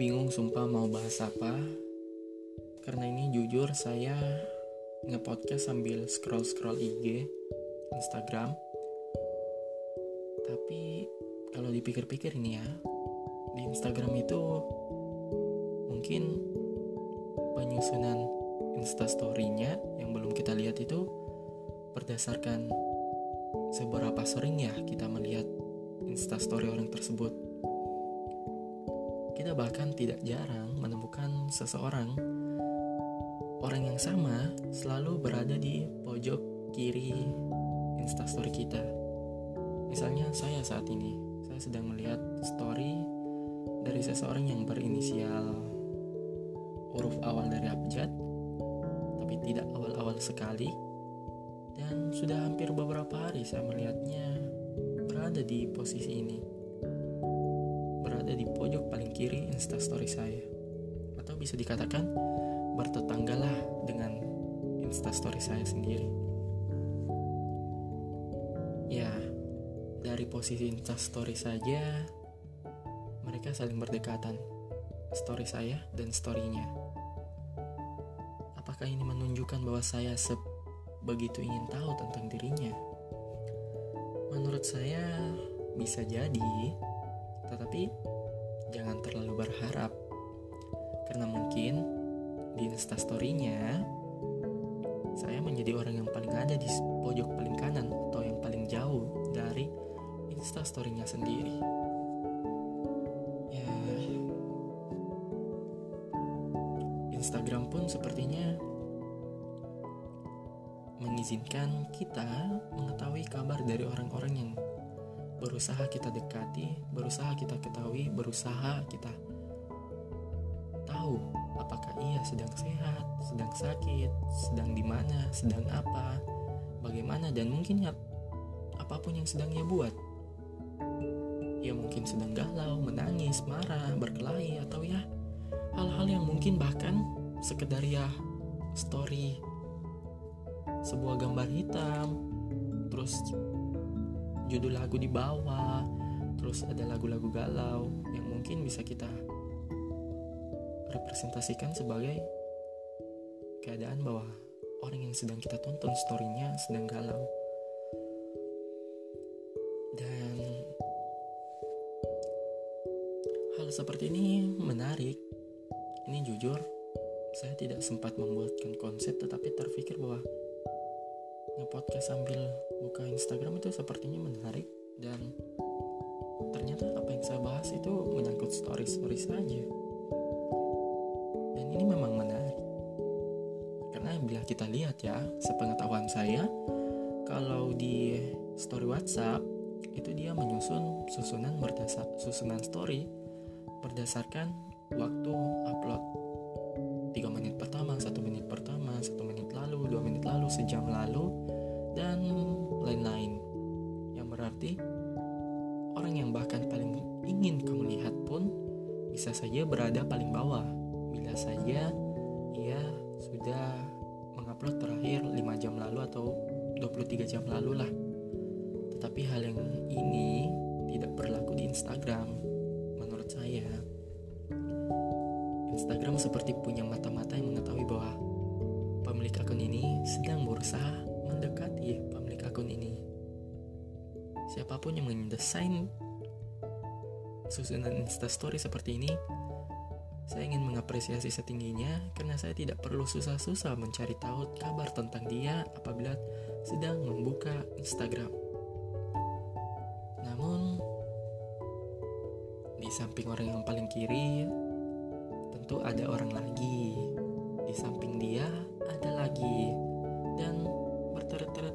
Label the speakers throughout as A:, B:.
A: bingung sumpah mau bahas apa. Karena ini jujur saya nge-podcast sambil scroll-scroll IG, Instagram. Tapi kalau dipikir-pikir ini ya Di Instagram itu mungkin penyusunan instastory-nya yang belum kita lihat itu berdasarkan seberapa sering ya kita melihat instastory orang tersebut kita bahkan tidak jarang menemukan seseorang. Orang yang sama selalu berada di pojok kiri instastory kita. Misalnya saya saat ini, saya sedang melihat story dari seseorang yang berinisial huruf awal dari abjad, tapi tidak awal-awal sekali, dan sudah hampir beberapa hari saya melihatnya berada di posisi ini. Berada di pojok paling kiri instastory saya. Atau bisa dikatakan bertetanggalah dengan instastory saya sendiri. Ya, dari posisi instastory saja mereka saling berdekatan. Story saya dan storynya. Apakah ini menunjukkan bahwa saya sebegitu ingin tahu tentang dirinya? Menurut saya bisa jadi tetapi jangan terlalu berharap karena mungkin di instastorynya saya menjadi orang yang paling ada di pojok paling kanan atau yang paling jauh dari instastorynya sendiri. Ya, Instagram pun sepertinya mengizinkan kita mengetahui kabar dari orang-orang yang berusaha kita dekati, berusaha kita ketahui, berusaha kita tahu apakah ia sedang sehat, sedang sakit, sedang di mana, sedang apa, bagaimana dan mungkin ya apa pun yang sedang ia buat. Ia mungkin sedang galau, menangis, marah, berkelahi atau ya hal-hal yang mungkin bahkan sekedar ya story sebuah gambar hitam terus judul lagu di bawah terus ada lagu-lagu galau yang mungkin bisa kita representasikan sebagai keadaan bahwa orang yang sedang kita tonton storynya sedang galau. Dan hal seperti ini menarik. Ini jujur saya tidak sempat membuatkan konsep tetapi terpikir bahwa nge-podcast sambil buka Instagram itu sepertinya menarik dan ternyata apa yang saya bahas itu menyangkut story-story saja. Dan ini memang menarik. Karena bila kita lihat ya sepengetahuan saya kalau di story WhatsApp itu dia menyusun susunan berdasar susunan story berdasarkan waktu upload sejam lalu, dan lain-lain. Yang berarti orang yang bahkan paling ingin kamu lihat pun bisa saja berada paling bawah bila saja ia sudah mengupload terakhir 5 jam lalu atau 23 jam lalu lah. Tetapi hal yang ini tidak berlaku di Instagram menurut saya. Instagram seperti punya mata-mata yang mengetahui bahwa pemilik akun ini sedang berusaha mendekati pemilik akun ini. Siapa pun yang mendesain susunan instastory seperti ini, saya ingin mengapresiasi setingginya karena saya tidak perlu susah-susah mencari tahu kabar tentang dia apabila sedang membuka Instagram. Namun, di samping orang yang paling kiri, tentu ada orang lagi. Di samping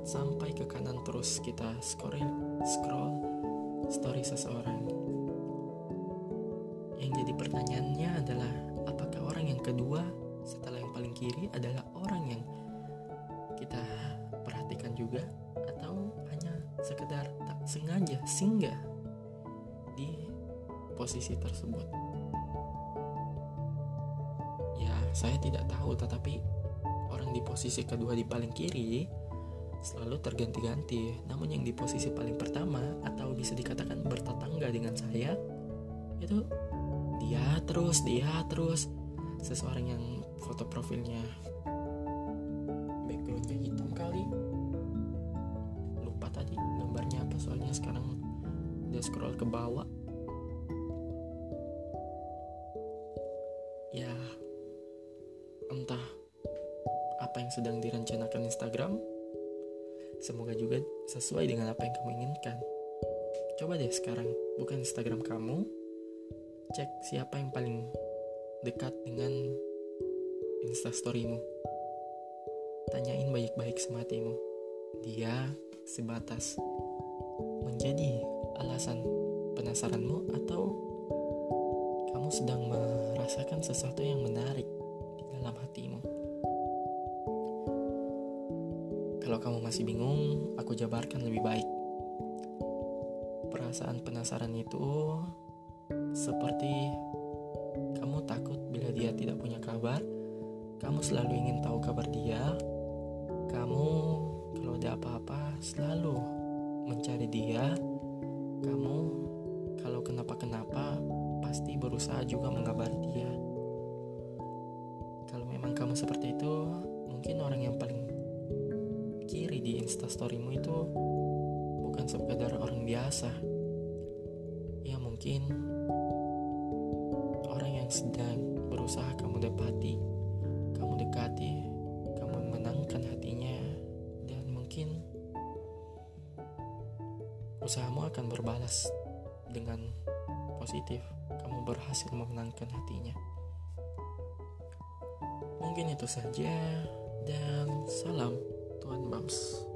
A: sampai ke kanan terus kita scroll scroll story seseorang. Yang jadi pertanyaannya adalah apakah orang yang kedua setelah yang paling kiri adalah orang yang kita perhatikan juga atau hanya sekedar tak sengaja singgah di posisi tersebut. Ya, saya tidak tahu tetapi orang di posisi kedua di paling kiri selalu terganti-ganti. Namun yang di posisi paling pertama atau bisa dikatakan bertetangga dengan saya itu dia terus dia terus. Seseorang yang foto profilnya backgroundnya hitam kali. Lupa tadi gambarnya apa soalnya sekarang dia scroll ke bawah sesuai dengan apa yang kamu inginkan. Coba deh sekarang bukan Instagram kamu. Cek siapa yang paling dekat dengan instastorymu tanyain baik-baik sama hatimu. Dia sebatas menjadi alasan penasaranmu atau kamu sedang merasakan sesuatu yang menarik di dalam hatimu kalau kamu masih bingung aku jabarkan lebih baik perasaan penasaran itu seperti kamu takut bila dia tidak punya kabar, kamu selalu ingin tahu kabar dia. Kamu kalau ada apa-apa selalu mencari dia. Kamu kalau kenapa-kenapa pasti berusaha juga mengabari dia. Kalau memang kamu seperti itu, mungkin orang yang paling kiri di instastorymu itu bukan sekadar orang biasa. Ya mungkin orang yang sedang berusaha kamu dapati, kamu dekati, kamu menangkan hatinya, dan mungkin usahamu akan berbalas dengan positif. Kamu berhasil memenangkan hatinya. Mungkin itu saja, dan salam Tuhan Bams.